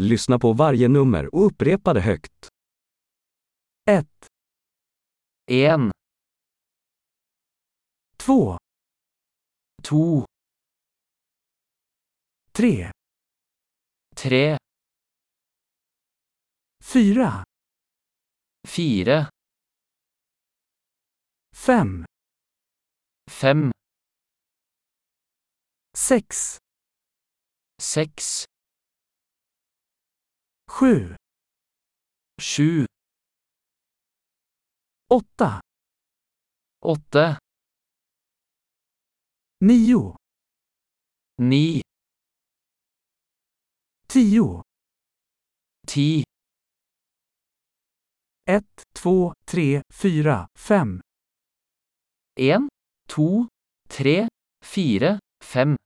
Lyssna på varje nummer och upprepa det högt. 1, 1, 2, 2, 3, 3, 4, 4, 5, 5, 6, 6, Sju. Sju. Åtta. Åtte. Nio. Ni. Tio. Ti. Ett, två, tre, fyra, fem. En, to, tre, fire, fem.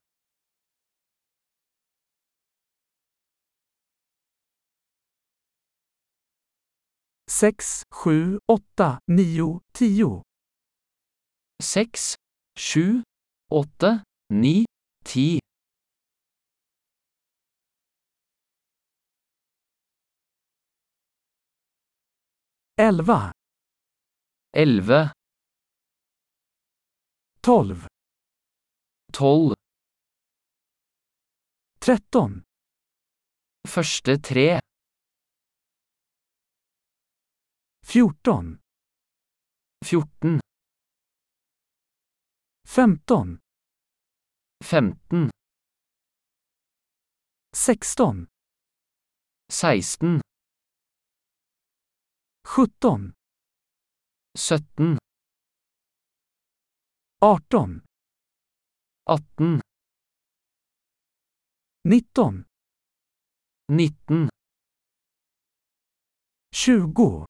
6, 7, 8, 9, 10, seks, sju, åtte, ni, ti, 11, Elve. 12, tolv, 13, første tre, 14, fjorten, 15, femten, 16, seksten, 17, sytten, 18, atten, 19, nitten, 20,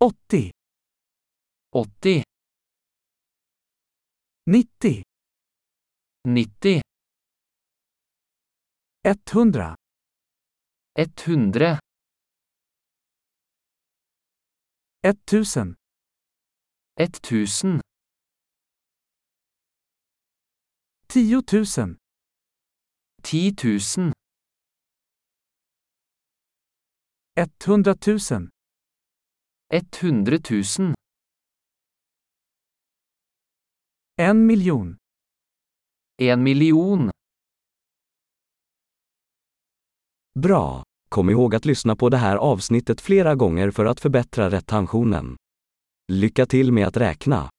80, åtti, 90, nitti, 100, 100 1000 1000, 10 000 10 000, ti tusen, 100 000, hundre tusen, en miljon. en million. Bra! Kom ihåg att lyssna på det här avsnittet flera gånger för att förbättra retentionen. Lycka till med att räkna!